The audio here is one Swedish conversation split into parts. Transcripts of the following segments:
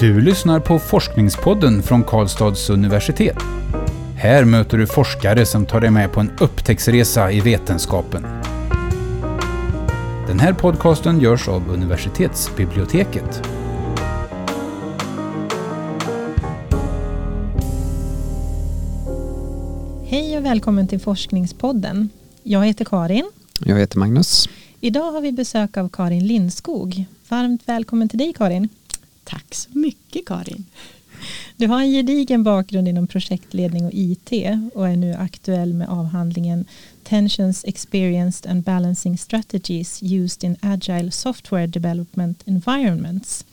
Du lyssnar på Forskningspodden från Karlstads universitet. Här möter du forskare som tar dig med på en upptäcktsresa i vetenskapen. Den här podcasten görs av universitetsbiblioteket. Hej och välkommen till Forskningspodden. Jag heter Karin. Jag heter Magnus. Idag har vi besök av Karin Lindskog. Varmt välkommen till dig Karin. Tack så mycket Karin. Du har en gedigen bakgrund inom projektledning och IT och är nu aktuell med avhandlingen Tensions Experienced and Balancing Strategies Used in Agile Software Development Environments.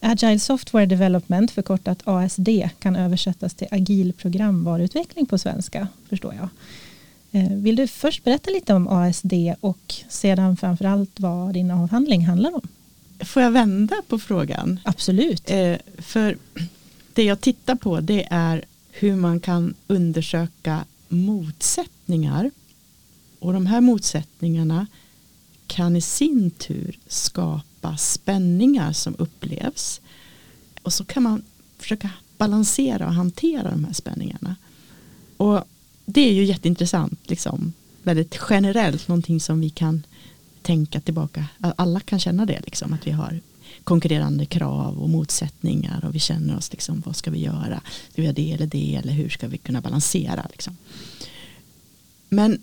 Agile Software Development, förkortat ASD, kan översättas till agil programvaruutveckling på svenska, förstår jag. Eh, vill du först berätta lite om ASD och sedan framförallt vad din avhandling handlar om? Får jag vända på frågan? Absolut. Eh, för det jag tittar på det är hur man kan undersöka motsättningar. Och de här motsättningarna kan i sin tur skapa spänningar som upplevs. Och så kan man försöka balansera och hantera de här spänningarna. Och det är ju jätteintressant, liksom, väldigt generellt, någonting som vi kan tänka tillbaka. Alla kan känna det, liksom, att vi har konkurrerande krav och motsättningar och vi känner oss liksom, vad ska vi göra? Ska vi göra det eller det eller hur ska vi kunna balansera? Liksom. Men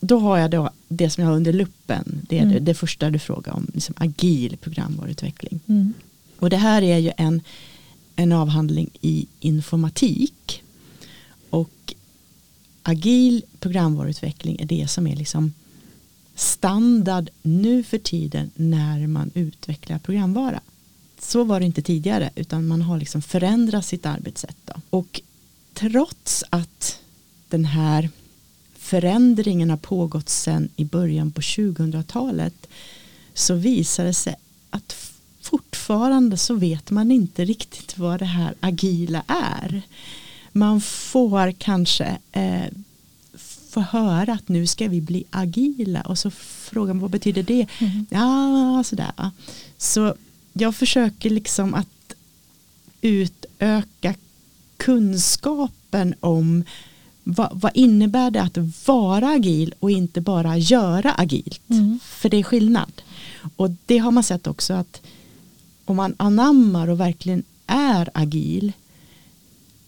då har jag då det som jag har under luppen, det är mm. det, det, första du frågar om, liksom agil programvaruutveckling. Mm. Och det här är ju en, en avhandling i informatik och agil programvaruutveckling är det som är liksom standard nu för tiden när man utvecklar programvara. Så var det inte tidigare utan man har liksom förändrat sitt arbetssätt. Då. Och trots att den här förändringen har pågått sedan i början på 2000-talet så visar det sig att fortfarande så vet man inte riktigt vad det här agila är. Man får kanske eh, få höra att nu ska vi bli agila och så frågar man vad betyder det? Mm. Ja, sådär. Så jag försöker liksom att utöka kunskapen om vad, vad, innebär det att vara agil och inte bara göra agilt? Mm. För det är skillnad. Och det har man sett också att om man anammar och verkligen är agil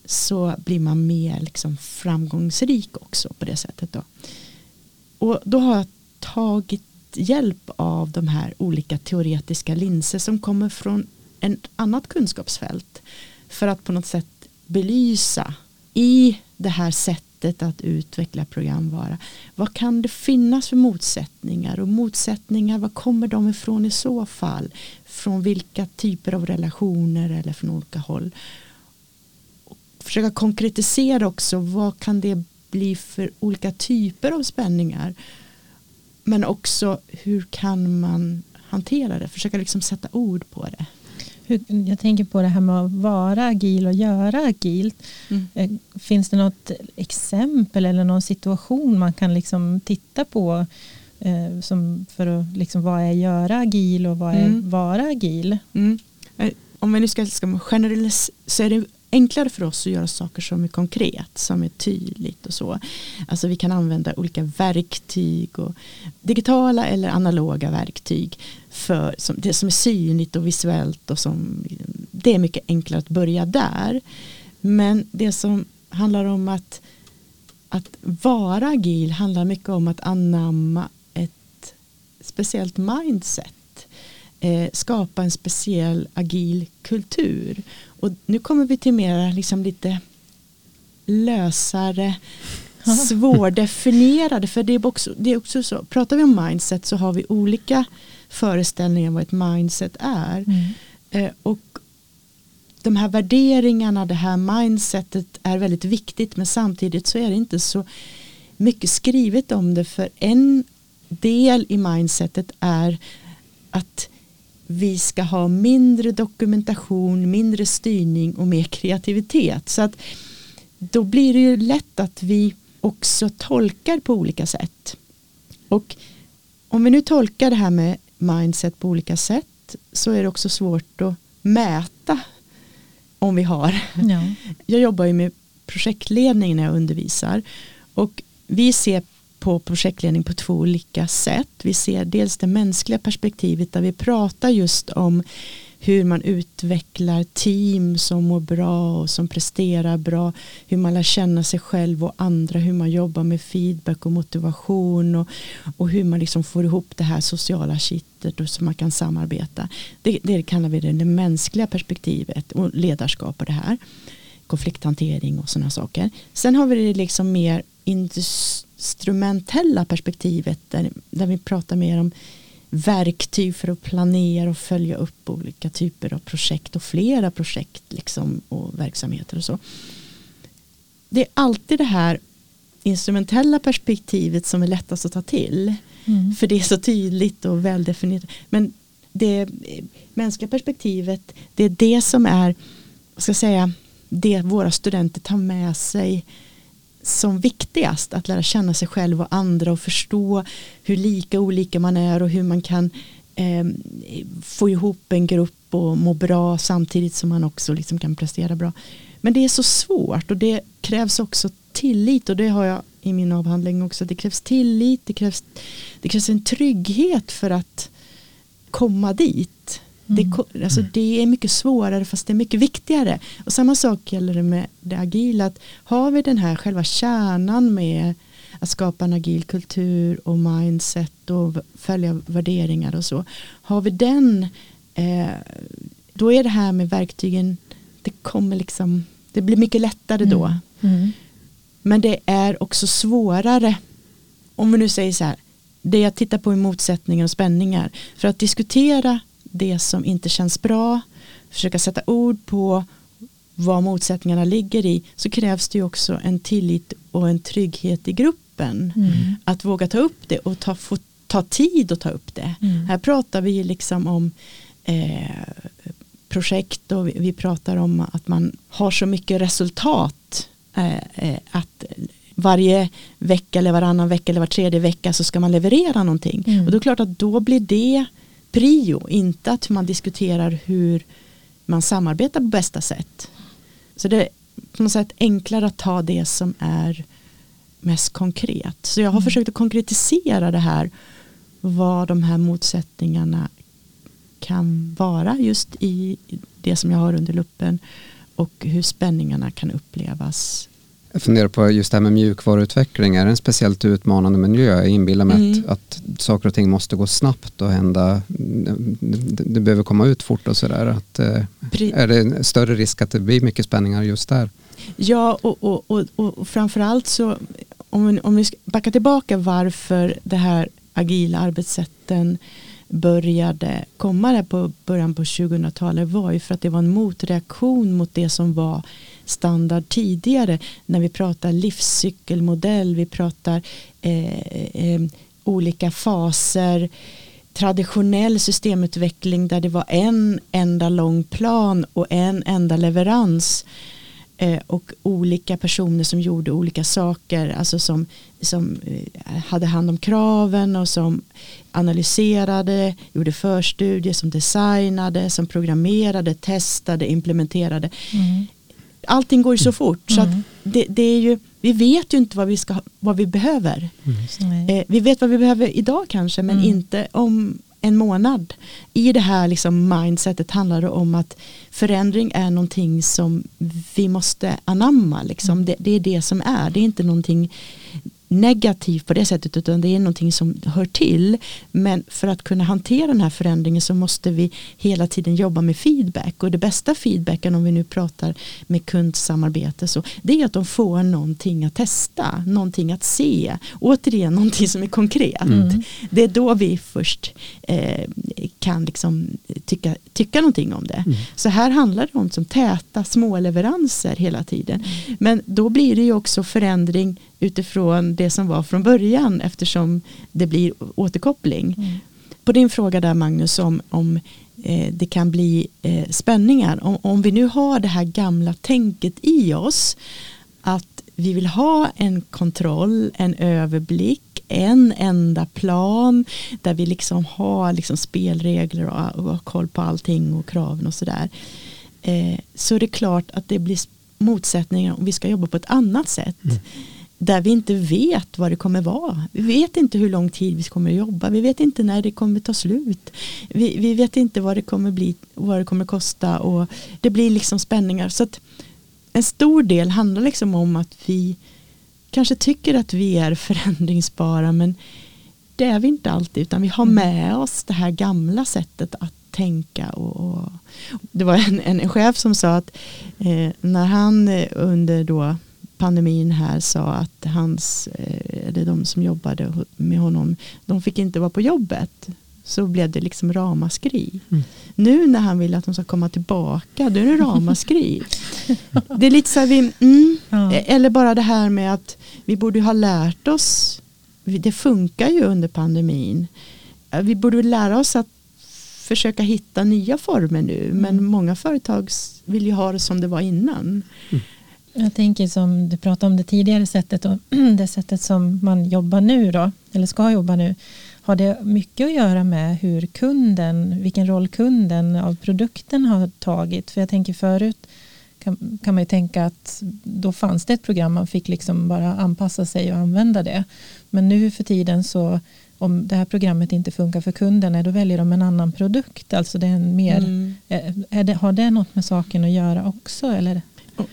så blir man mer liksom framgångsrik också på det sättet. Då. Och då har jag tagit hjälp av de här olika teoretiska linser som kommer från ett annat kunskapsfält för att på något sätt belysa i det här sättet att utveckla programvara. Vad kan det finnas för motsättningar och motsättningar, var kommer de ifrån i så fall? Från vilka typer av relationer eller från olika håll? Försöka konkretisera också vad kan det bli för olika typer av spänningar. Men också hur kan man hantera det, försöka liksom sätta ord på det. Jag tänker på det här med att vara agil och göra agilt. Mm. Eh, finns det något exempel eller någon situation man kan liksom titta på eh, som för att liksom, vad är göra agil och vad är mm. vara agil? Mm. Eh, om vi nu ska, ska generalisera enklare för oss att göra saker som är konkret, som är tydligt och så. Alltså vi kan använda olika verktyg och digitala eller analoga verktyg för som, det som är synligt och visuellt och som det är mycket enklare att börja där. Men det som handlar om att, att vara agil handlar mycket om att anamma ett speciellt mindset eh, skapa en speciell agil kultur. Och nu kommer vi till mer liksom lite lösare svårdefinierade för det är, också, det är också så, pratar vi om mindset så har vi olika föreställningar vad ett mindset är. Mm. Eh, och de här värderingarna, det här mindsetet är väldigt viktigt men samtidigt så är det inte så mycket skrivet om det för en del i mindsetet är att vi ska ha mindre dokumentation, mindre styrning och mer kreativitet. Så att då blir det ju lätt att vi också tolkar på olika sätt. Och om vi nu tolkar det här med mindset på olika sätt så är det också svårt att mäta om vi har. Ja. Jag jobbar ju med projektledning när jag undervisar och vi ser på projektledning på två olika sätt. Vi ser dels det mänskliga perspektivet där vi pratar just om hur man utvecklar team som mår bra och som presterar bra, hur man lär känna sig själv och andra, hur man jobbar med feedback och motivation och, och hur man liksom får ihop det här sociala kittet och så man kan samarbeta. Det, det kallar vi det, det mänskliga perspektivet och ledarskap och det här konflikthantering och sådana saker. Sen har vi det liksom mer instrumentella perspektivet där, där vi pratar mer om verktyg för att planera och följa upp olika typer av projekt och flera projekt liksom och verksamheter och så. Det är alltid det här instrumentella perspektivet som är lättast att ta till. Mm. För det är så tydligt och väldefinierat. Men det mänskliga perspektivet det är det som är ska jag säga, det våra studenter tar med sig som viktigast att lära känna sig själv och andra och förstå hur lika olika man är och hur man kan eh, få ihop en grupp och må bra samtidigt som man också liksom kan prestera bra. Men det är så svårt och det krävs också tillit och det har jag i min avhandling också. Det krävs tillit, det krävs, det krävs en trygghet för att komma dit. Mm. Det, alltså det är mycket svårare fast det är mycket viktigare. Och samma sak gäller det med det agila. Att har vi den här själva kärnan med att skapa en agil kultur och mindset och följa värderingar och så. Har vi den eh, då är det här med verktygen det kommer liksom det blir mycket lättare då. Mm. Mm. Men det är också svårare om vi nu säger så här det jag tittar på är motsättningar och spänningar för att diskutera det som inte känns bra, försöka sätta ord på vad motsättningarna ligger i så krävs det ju också en tillit och en trygghet i gruppen. Mm. Att våga ta upp det och ta, få ta tid att ta upp det. Mm. Här pratar vi liksom om eh, projekt och vi, vi, pratar om att man har så mycket resultat eh, eh, att varje vecka eller varannan vecka eller var tredje vecka så ska man leverera någonting. Mm. Och då är det klart att då blir det prio, inte att man diskuterar hur man samarbetar på bästa sätt. Så det är på något sätt enklare att ta det som är mest konkret. Så jag har mm. försökt att konkretisera det här vad de här motsättningarna kan vara just i det som jag har under luppen och hur spänningarna kan upplevas jag funderar på just det här med mjukvaruutveckling. Är det en speciellt utmanande miljö? Jag inbillar mig mm. att, att saker och ting måste gå snabbt och hända. Det, det behöver komma ut fort och sådär. Eh, är det en större risk att det blir mycket spänningar just där? Ja, och, och, och, och framförallt så om vi, om vi backar tillbaka varför det här agila arbetssätten började komma där på början på 2000-talet var ju för att det var en motreaktion mot det som var standard tidigare när vi pratar livscykelmodell, vi pratar eh, eh, olika faser traditionell systemutveckling där det var en enda lång plan och en enda leverans eh, och olika personer som gjorde olika saker, alltså som, som eh, hade hand om kraven och som analyserade, gjorde förstudier, som designade, som programmerade, testade, implementerade. Mm allting går ju så fort mm. så att det, det, är ju, vi vet ju inte vad vi, ska, vad vi behöver. Mm. Eh, vi vet vad vi behöver idag kanske men mm. inte om en månad. I det här liksom mindsetet handlar det om att förändring är någonting som vi måste anamma. Liksom. Mm. Det, det, är det som är, det är inte någonting negativt på det sättet utan det är någonting som hör till. Men för att kunna hantera den här förändringen så måste vi hela tiden jobba med feedback och det bästa feedbacken om vi nu pratar med kundsamarbete så det är att de får någonting att testa, någonting att se. Återigen någonting som är konkret. Mm. Det är då vi först eh, kan liksom tycka, tycka någonting om det. Mm. Så här handlar det om som täta små leveranser hela tiden. Mm. Men då blir det ju också förändring utifrån det som var från början eftersom det blir återkoppling. Mm. På din fråga där Magnus om, om eh, det kan bli eh, spänningar. Om, om vi nu har det här gamla tänket i oss att vi vill ha en kontroll, en överblick, en enda plan där vi liksom har liksom spelregler och, och koll på allting och kraven och sådär. eh, så är det klart att det blir motsättningar om vi ska jobba på ett annat sätt. Mm. Där vi inte vet vad det kommer vara. Vi vet inte hur lång tid vi kommer att jobba. Vi vet inte när det kommer ta slut. Vi, vi vet inte vad det kommer bli, vad det kommer kosta och det blir liksom spänningar. Så en stor del handlar liksom om att vi kanske tycker att vi är förändringsbara men det är vi inte alltid utan vi har mm. med oss det här gamla sättet att tänka. Och, och det var en, en, chef som sa att eh, när han eh, under då pandemin här sa att hans, eh, eller de som jobbade med honom, de fick inte vara på jobbet. Så blev det liksom ramaskri. Mm. Nu när han vill att de ska komma tillbaka, då är det ramaskri. det är lite så här, vi, mm, ja. eller bara det här med att vi borde ha lärt oss, det funkar ju under pandemin. Vi borde lära oss att försöka hitta nya former nu. Mm. Men många företag vill ju ha det som det var innan. Mm. Jag tänker som du pratade om det tidigare sättet och det sättet som man jobbar nu då, eller ska jobba nu. Har det mycket att göra med hur kunden, vilken roll kunden av produkten har tagit? För jag tänker förut kan, kan man ju tänka att då fanns det ett program man fick liksom bara anpassa sig och använda det. Men nu för tiden så om det här programmet inte funkar för kunden, då väljer de en annan produkt. Alltså det är en mer, mm. Eh, är det, har det något med saken att göra också? Eller?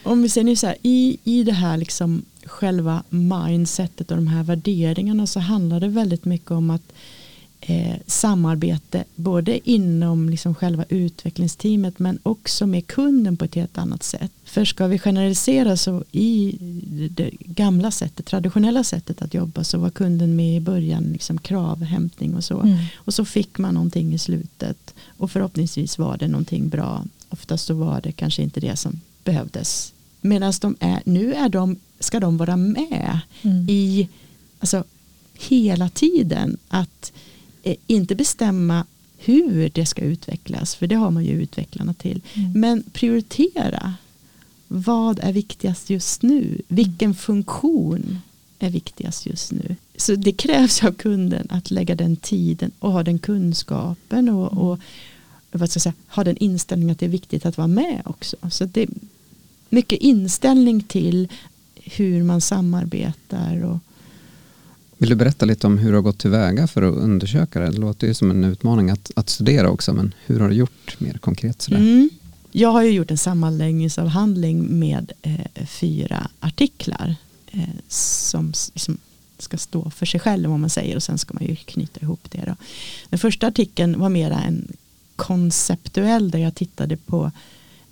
Om vi säger nu så här, i, i det här liksom själva mindsetet och de här värderingarna så handlar det väldigt mycket om att eh, samarbete både inom liksom själva utvecklingsteamet men också med kunden på ett helt annat sätt. För ska vi generalisera så i det gamla sättet, traditionella sättet att jobba så var kunden med i början liksom kravhämtning och så. Mm. Och så fick man någonting i slutet och förhoppningsvis var det någonting bra. Oftast så var det kanske inte det som behövdes. Medan de är, nu är de, ska de vara med mm. i alltså, hela tiden. Att eh, inte bestämma hur det ska utvecklas, för det har man ju utvecklarna till. Mm. Men prioritera. Vad är viktigast just nu? Vilken funktion är viktigast just nu? Så det krävs av kunden att lägga den tiden och ha den kunskapen och, mm. och vad ska jag säga, ha den inställningen att det är viktigt att vara med också. Så det är mycket inställning till hur man samarbetar och, vill du berätta lite om hur du har gått tillväga för att undersöka det? Det låter ju som en utmaning att, att studera också, men hur har du gjort mer konkret? Sådär? Mm. Jag har ju gjort en sammanläggningsavhandling med eh, fyra artiklar eh, som liksom ska stå för sig själv om man säger och sen ska man ju knyta ihop det. Då. Den första artikeln var mera en konceptuell där jag tittade på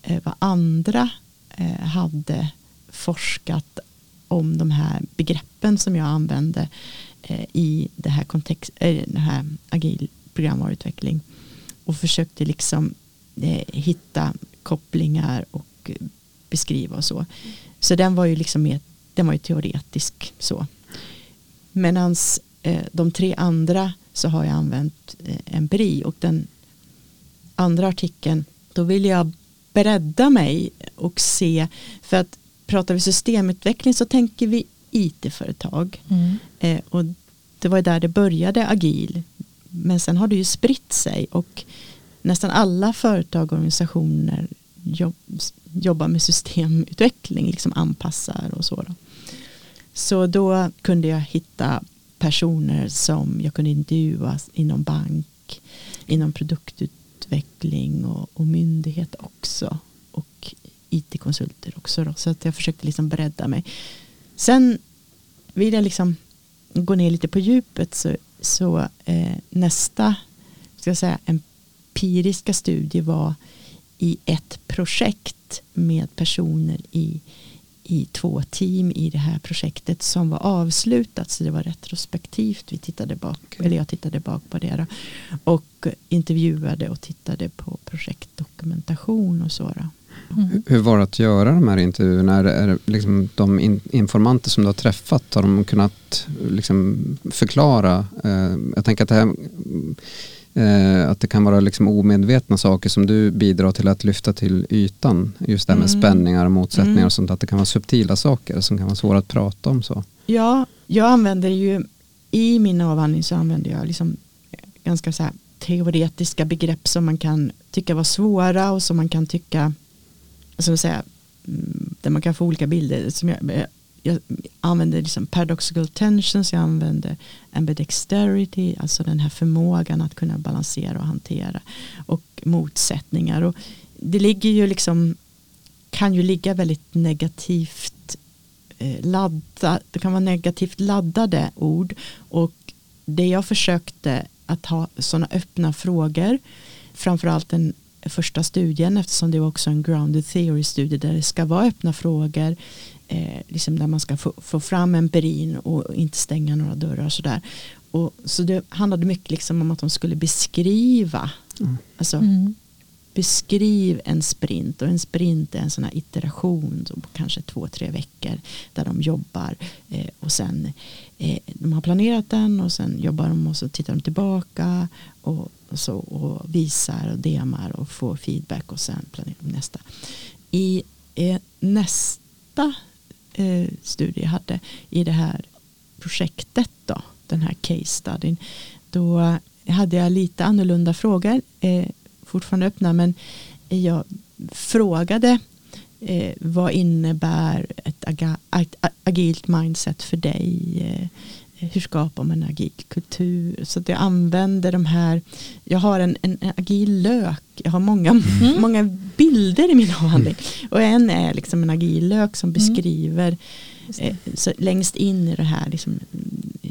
eh, vad andra eh, hade forskat om de här begreppen som jag använde eh, i det här, kontext, eh, det här agil programvarutveckling och försökte liksom eh, hitta kopplingar och beskriva och så. Så den var ju liksom mer, den var ju teoretisk så. Medan eh, de tre andra så har jag använt eh, empiri och den andra artikeln då vill jag bredda mig och se för att pratar vi systemutveckling så tänker vi IT-företag. Mm. Eh, och det var där det började agil. Men sen har det ju spritt sig och nästan alla företag och organisationer jobb, jobbar med systemutveckling, liksom anpassar och så. Då. Så då kunde jag hitta personer som jag kunde intervjua inom bank, inom produktutveckling och, och myndighet också. Och IT-konsulter också. Då, så att jag försökte liksom bredda mig. Sen vill jag liksom gå ner lite på djupet så, så eh, nästa ska jag säga, empiriska studie var i ett projekt med personer i, i två team i det här projektet som var avslutat så det var retrospektivt. Vi tittade bak, eller jag tittade bak på det då, och intervjuade och tittade på projektdokumentation och så. Mm. Hur var det att göra de här intervjuerna? Är, är liksom de in, informanter som du har träffat, har de kunnat liksom förklara? Eh, jag tänker att det, här, eh, att det kan vara liksom omedvetna saker som du bidrar till att lyfta till ytan. Just det här med mm. spänningar och motsättningar mm. och sånt. Att det kan vara subtila saker som kan vara svåra att prata om. så. Ja, jag använder ju i min avhandling så använder jag liksom ganska så här teoretiska begrepp som man kan tycka var svåra och som man kan tycka som säga, mm, där man kan få olika bilder. Som jag, jag, jag använder liksom paradoxical tensions, jag använder ambidexterity, alltså den här förmågan att kunna balansera och hantera. Och motsättningar. Och det ligger ju liksom, kan ju ligga väldigt negativt eh, ladda, det kan vara negativt laddade ord. Och det jag försökte att ha sådana öppna frågor, framförallt den första studien eftersom det var också en grounded theory studie där det ska vara öppna frågor eh, liksom där man ska få, få fram empirin och inte stänga några dörrar sådär. Och, så det handlade mycket liksom om att de skulle beskriva mm. Alltså, mm. beskriv en sprint och en sprint är en sån här iteration på kanske två, tre veckor där de jobbar eh, och sen eh, de har planerat den och sen jobbar de och så tittar de tillbaka och, och så, och visar och demar och får feedback och sen planerar de nästa. I eh, nästa eh, studie jag hade i det här projektet då, den här case studyn, då hade jag lite annorlunda frågor, eh, fortfarande öppna, men jag frågade eh, vad innebär ett, aga, ett agilt mindset för dig? Eh, hur skapar man en agil kultur? Så att jag använder de här, jag har en, en, agil lök, jag har många, mm. många bilder i min avhandling. Och en är liksom en agil lök som mm. beskriver eh, så längst in i det här liksom,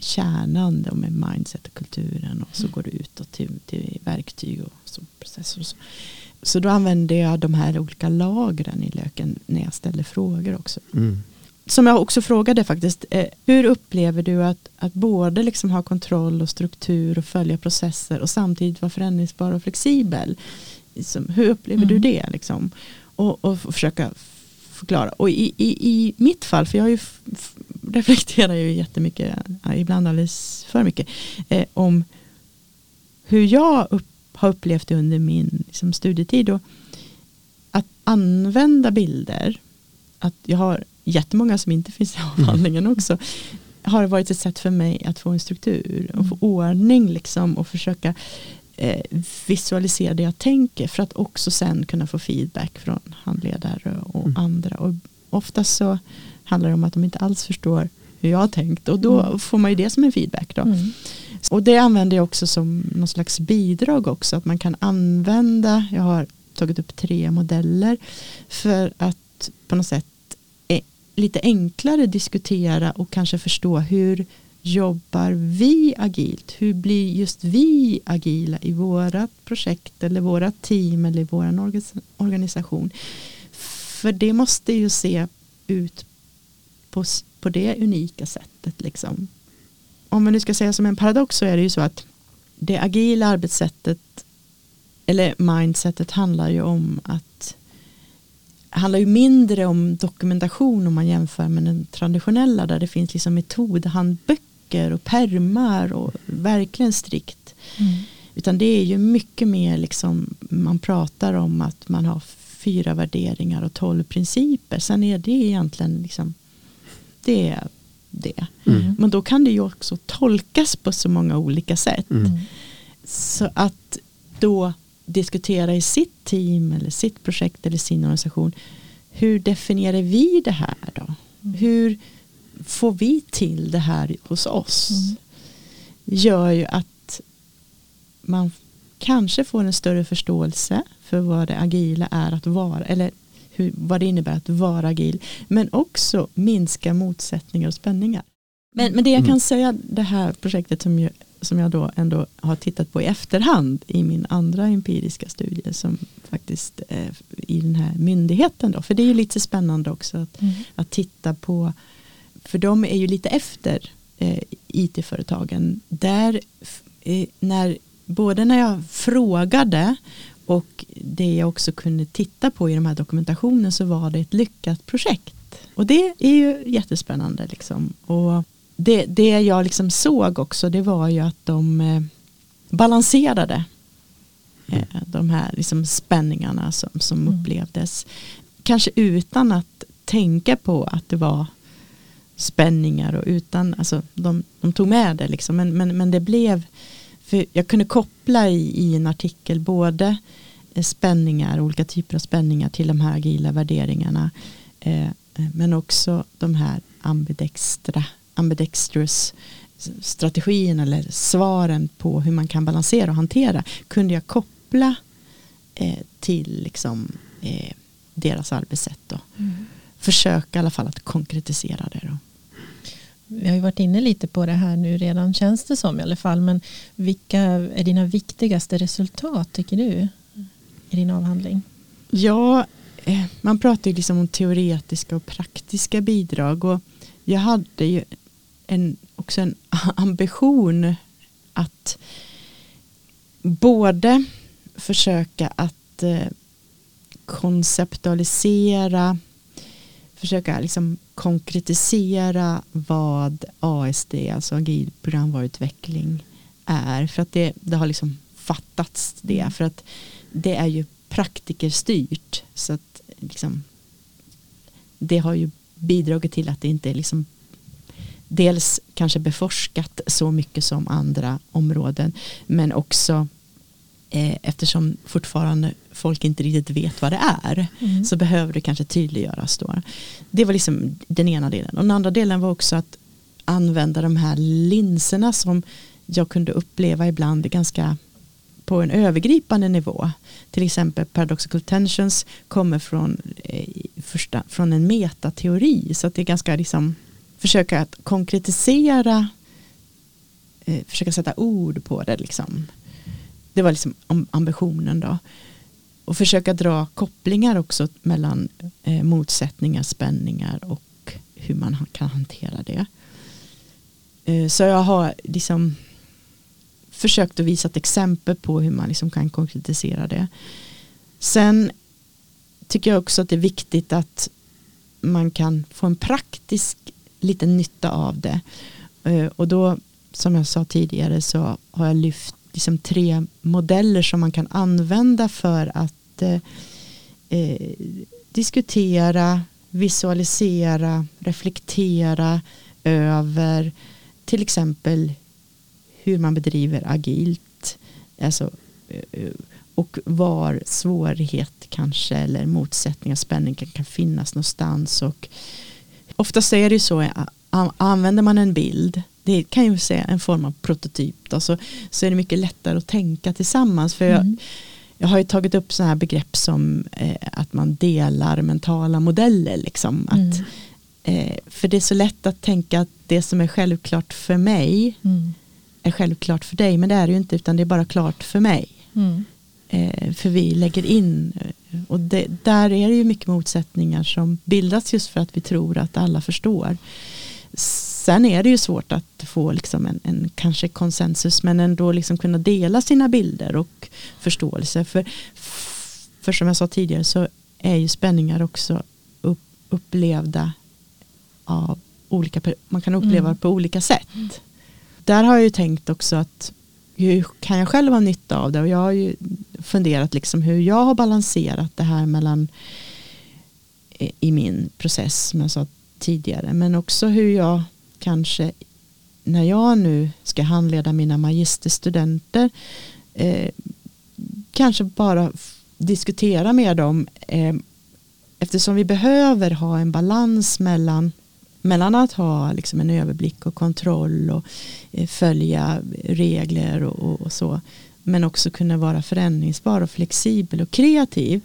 kärnan då med mindset och kulturen och så mm. går det utåt till, till verktyg och så processer. Och så. så då använder jag de här olika lagren i löken när jag ställer frågor också. Mm som jag också frågade faktiskt, eh, hur upplever du att, att både liksom ha kontroll och struktur och följa processer och samtidigt vara förändringsbar och flexibel? Liksom, hur upplever mm. du det? Liksom? Och, och försöka förklara. Och i, i, i mitt fall, för jag ju reflekterar ju jättemycket, ibland alldeles för mycket, eh, om hur jag upp, har upplevt det under min liksom, studietid. Och att använda bilder, att jag har jättemånga som inte finns i mm. avhandlingen också, har varit ett sätt för mig att få en struktur och få mm. ordning liksom och försöka eh, visualisera det jag tänker för att också sen kunna få feedback från handledare och mm. andra. Och oftast så handlar det om att de inte alls förstår hur jag har tänkt och då mm. får man ju det som en feedback. Då. Mm. Och det använder jag också som någon slags bidrag också att man kan använda, jag har tagit upp tre modeller för att på något sätt lite enklare diskutera och kanske förstå hur jobbar vi agilt? Hur blir just vi agila i våra projekt eller våra team eller i vår organisation? För det måste ju se ut på, på det unika sättet. Liksom. Om man nu ska säga som en paradox så är det ju så att det agila arbetssättet eller mindsetet handlar ju om att handlar ju mindre om dokumentation om man jämför med den traditionella där det finns liksom metodhandböcker och permar och verkligen strikt. Mm. Utan det är ju mycket mer liksom man pratar om att man har fyra värderingar och tolv principer. Sen är det egentligen liksom det är det. Mm. Men då kan det ju också tolkas på så många olika sätt. Mm. Så att då diskutera i sitt team eller sitt projekt eller sin organisation. Hur definierar vi det här då? Mm. Hur får vi till det här hos oss? Mm. Gör ju att man kanske får en större förståelse för vad det agila är att vara eller hur, vad det innebär att vara agil men också minska motsättningar och spänningar. Men, men det jag kan mm. säga det här projektet som ju som jag då ändå har tittat på i efterhand i min andra empiriska studie som faktiskt eh, i den här myndigheten då. För det är ju lite spännande också att, mm. att titta på, för de är ju lite efter eh, IT-företagen. Där, eh, när, både när jag frågade och det jag också kunde titta på i de här dokumentationen så var det ett lyckat projekt. Och det är ju jättespännande liksom. Och det, det jag liksom såg också det var ju att de eh, balanserade eh, de här liksom spänningarna som, som mm. upplevdes. Kanske utan att tänka på att det var spänningar och utan, alltså de, de tog med det liksom, men, men, men det blev, för jag kunde koppla i, i en artikel både spänningar, olika typer av spänningar till de här agila värderingarna. Eh, men också de här ambidextra, ambidextrous strategin eller svaren på hur man kan balansera och hantera kunde jag koppla eh, till liksom, eh, deras arbetssätt. Då. Mm. Försöka i alla fall att konkretisera det. Då. Vi har ju varit inne lite på det här nu redan känns det som i alla fall. Men vilka är dina viktigaste resultat tycker du i din avhandling? Ja, eh, man pratar ju liksom om teoretiska och praktiska bidrag. Och jag hade ju en, också en ambition att både försöka att eh, konceptualisera, försöka liksom konkretisera vad ASD, alltså agil programvaruutveckling är. För att det, det har liksom fattats det. För att det är ju praktikerstyrt. Så att liksom, det har ju bidragit till att det inte är liksom dels kanske beforskat så mycket som andra områden men också eh, eftersom fortfarande folk inte riktigt vet vad det är mm. så behöver det kanske tydliggöras då. Det var liksom den ena delen och den andra delen var också att använda de här linserna som jag kunde uppleva ibland ganska på en övergripande nivå. Till exempel paradoxical tensions kommer från, eh, första, från en metateori så att det är ganska liksom försöka att konkretisera, eh, försöka sätta ord på det. Liksom. Det var liksom ambitionen då. Och försöka dra kopplingar också mellan eh, motsättningar, spänningar och hur man kan hantera det. Eh, så jag har liksom försökt att visa ett exempel på hur man liksom kan konkretisera det. Sen tycker jag också att det är viktigt att man kan få en praktisk lite nytta av det. Eh, och då, som jag sa tidigare, så har jag lyft liksom tre modeller som man kan använda för att eh, eh diskutera, visualisera, reflektera över till exempel hur man bedriver agilt. Alltså, eh, och var svårighet kanske eller motsättningar, spänning kan, kan finnas någonstans och oftast är det ju så, använder man en bild, det kan ju säga en form av prototyp, då, så, så är det mycket lättare att tänka tillsammans. För mm. jag, jag har ju tagit upp sådana här begrepp som eh, att man delar mentala modeller. Liksom, att, mm. eh, för det är så lätt att tänka att det som är självklart för mig mm. är självklart för dig, men det är det ju inte, utan det är bara klart för mig. Eh, för vi lägger in och det, där är det ju mycket motsättningar som bildas just för att vi tror att alla förstår. Sen är det ju svårt att få liksom en, en kanske konsensus men ändå liksom kunna dela sina bilder och förståelse. För, för som jag sa tidigare så är ju spänningar också upp, upplevda av olika, man kan uppleva mm. på olika sätt. Mm. Där har jag ju tänkt också att hur kan jag själv ha nytta av det och jag har ju funderat liksom hur jag har balanserat det här mellan eh, i min process som jag sa tidigare men också hur jag kanske när jag nu ska handleda mina magisterstudenter eh, kanske bara diskutera med dem eh, eftersom vi behöver ha en balans mellan mellan att ha liksom en överblick och kontroll och eh, följa regler och, och, och, så men också kunna vara förändringsbar och flexibel och kreativ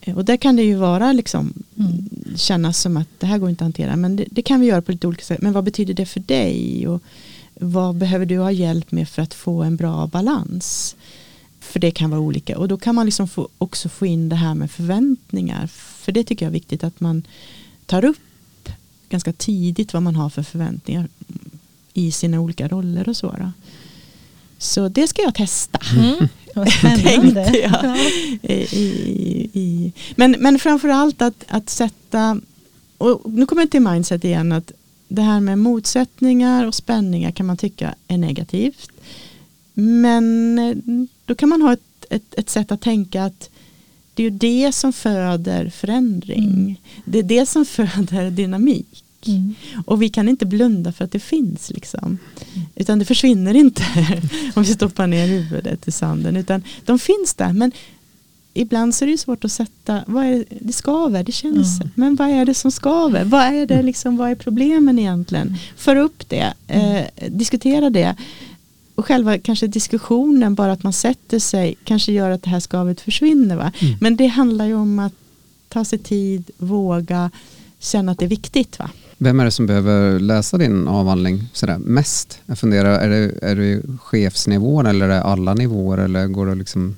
eh, och där kan det ju vara liksom mm. kännas som att det här går inte att hantera men det, det, kan vi göra på lite olika sätt men vad betyder det för dig och vad behöver du ha hjälp med för att få en bra balans för det kan vara olika och då kan man liksom få, också få in det här med förväntningar för det tycker jag är viktigt att man tar upp ganska tidigt vad man har för förväntningar i sina olika roller och så. Då. Så det ska jag testa. Mm, vad spännande. jag. I, i, men, men framförallt att, att sätta, och nu kommer jag till mindset igen, att det här med motsättningar och spänningar kan man tycka är negativt. Men eh, då kan man ha ett, ett, ett sätt att tänka att det är ju det som föder förändring. Mm. Det är det som föder dynamik. Mm. Och vi kan inte blunda för att det finns. Liksom. Mm. Utan det försvinner inte om vi stoppar ner huvudet i sanden. Utan de finns där. Men ibland så är det svårt att sätta, vad är det, det skaver, det känns, Mm. men vad är det som skaver? Vad är, det liksom, vad är problemen egentligen? För upp det, eh, diskutera det. Och själva kanske diskussionen, bara att man sätter sig, kanske gör att det här skavet försvinner. Va? Mm. Men det handlar ju om att ta sig tid, våga, känna att det är viktigt. Va? Vem är det som behöver läsa din avhandling sådär, mest? Jag funderar, är det, är det chefsnivån eller är det alla nivåer eller går det att liksom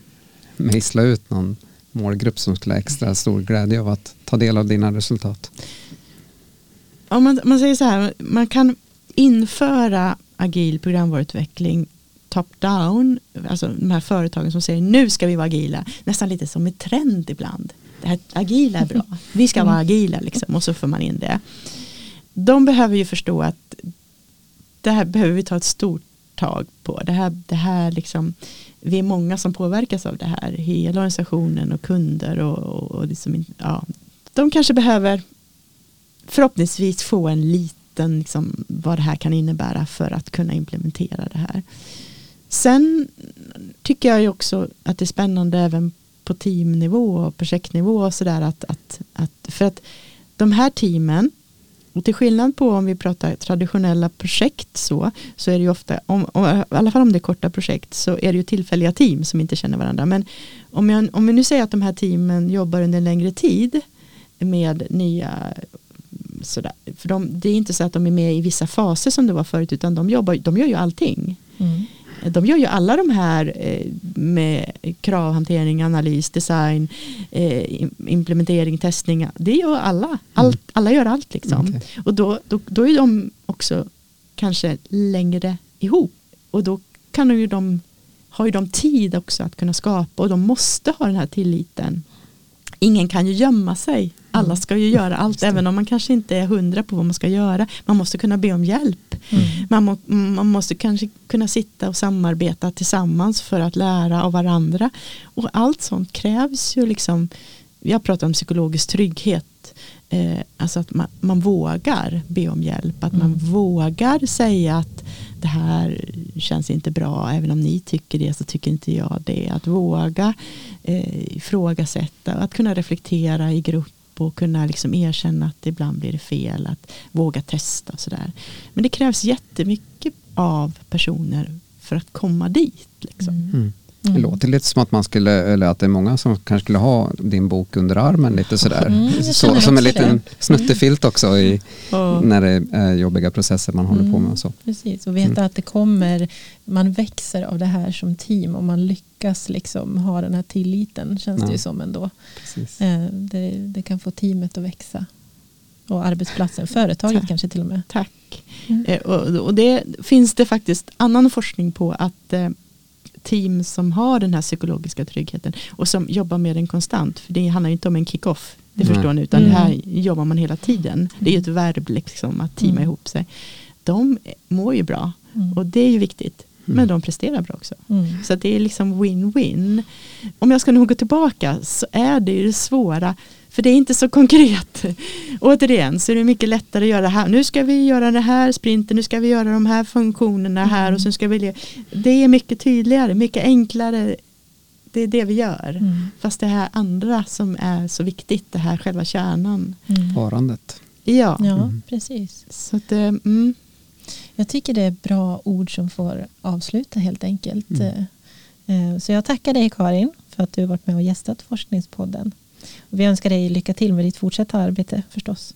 mejsla ut någon målgrupp som skulle ha extra stor glädje av att ta del av dina resultat? Om man, man säger så här, man kan införa agil programvaruutveckling top-down, alltså de här företagen som säger nu ska vi vara agila, nästan lite som en trend ibland. Det här agila är bra, vi ska vara agila liksom, och så får man in det. De behöver ju förstå att det här behöver vi ta ett stort tag på. Det här, det här liksom, vi är många som påverkas av det här, hela organisationen och kunder och, och, och liksom, ja, de kanske behöver förhoppningsvis få en liten, liksom, vad det här kan innebära för att kunna implementera det här. Sen tycker jag ju också att det är spännande även på teamnivå och projektnivå och sådär att, att, att, för att de här teamen och till skillnad på om vi pratar traditionella projekt så, så är det ju ofta, om, om, i alla fall om det är korta projekt, så är det ju tillfälliga team som inte känner varandra. Men om, jag, om vi nu säger att de här teamen jobbar under en längre tid med nya sådär, för de, det är inte så att de är med i vissa faser som det var förut, utan de, jobbar, de gör ju allting. Mm. De gör ju alla de här eh, med kravhantering, analys, design, eh, implementering, testning. Det gör alla. Allt, alla gör allt liksom. Okej. Och då, då, då är de också kanske längre ihop. Och då kan ju de, har ju de tid också att kunna skapa och de måste ha den här tilliten. Ingen kan ju gömma sig. Alla ska ju göra allt även om man kanske inte är hundra på vad man ska göra. Man måste kunna be om hjälp. Mm. Man, må, man måste kanske kunna sitta och samarbeta tillsammans för att lära av varandra. Och allt sånt krävs ju liksom, jag pratar om psykologisk trygghet. Eh, alltså att man, man vågar be om hjälp, att man Mm. vågar säga att det här känns inte bra, även om ni tycker det så tycker inte jag det. Att våga eh, ifrågasätta, att kunna reflektera i grupp och kunna liksom erkänna att ibland blir det fel, att våga testa och sådär. Men det krävs jättemycket av personer för att komma dit. Liksom. Mm. mm. Det Mm. låter lite som att man skulle, eller att det är många som kanske skulle ha din bok under armen lite sådär. Mm, så, som en liten snuttefilt också i, Och, när det är jobbiga processer man håller på med och så. Precis, och veta att det kommer, man växer av det här som team och man lyckas liksom ha den här tilliten känns det Ja. ju som ändå. Precis. Eh, Det, det kan få teamet att växa. Och arbetsplatsen, företaget Tack. kanske till och med. tack. Mm. Eh, och, och det finns det faktiskt annan forskning på att eh, team som har den här psykologiska tryggheten och som jobbar med den konstant, för det handlar ju inte om en kick-off, det Nej. förstår ni, utan Mm. det här jobbar man hela tiden. Det är ju ett verb liksom, att teama Mm. ihop sig. De mår ju bra Mm. och det är ju viktigt, Mm. men de presterar bra också. Mm. Så det är liksom win-win. Om jag ska nog gå tillbaka så är det ju det svåra. För det är inte så konkret. Återigen så är det mycket lättare att göra det här. Nu ska vi göra det här sprinten, nu ska vi göra de här funktionerna här och sen ska vi... le- Det är mycket tydligare, mycket enklare. Det är det vi gör. Mm. Fast det här andra som är så viktigt, det här själva kärnan. Mm. Parandet. Ja, Ja, Mm. precis. så att, eh, mm, Jag tycker det är bra ord som får avsluta helt enkelt. Mm. Eh, Så jag tackar dig Karin för att du varit med och gästat Forskningspodden. Och vi önskar dig lycka till med ditt fortsatta arbete förstås.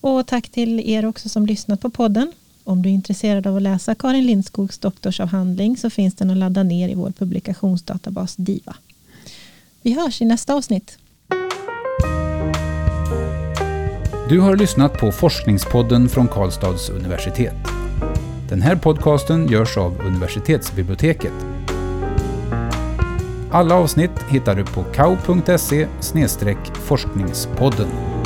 Och tack till er också som lyssnat på podden. Om du är intresserad av att läsa Karin Lindskogs doktorsavhandling så finns den att ladda ner i vår publikationsdatabas DIVA. Vi hörs i nästa avsnitt. Du har lyssnat på Forskningspodden från Karlstads universitet. Den här podcasten görs av universitetsbiblioteket. Alla avsnitt hittar du på kau.se forskningspodden.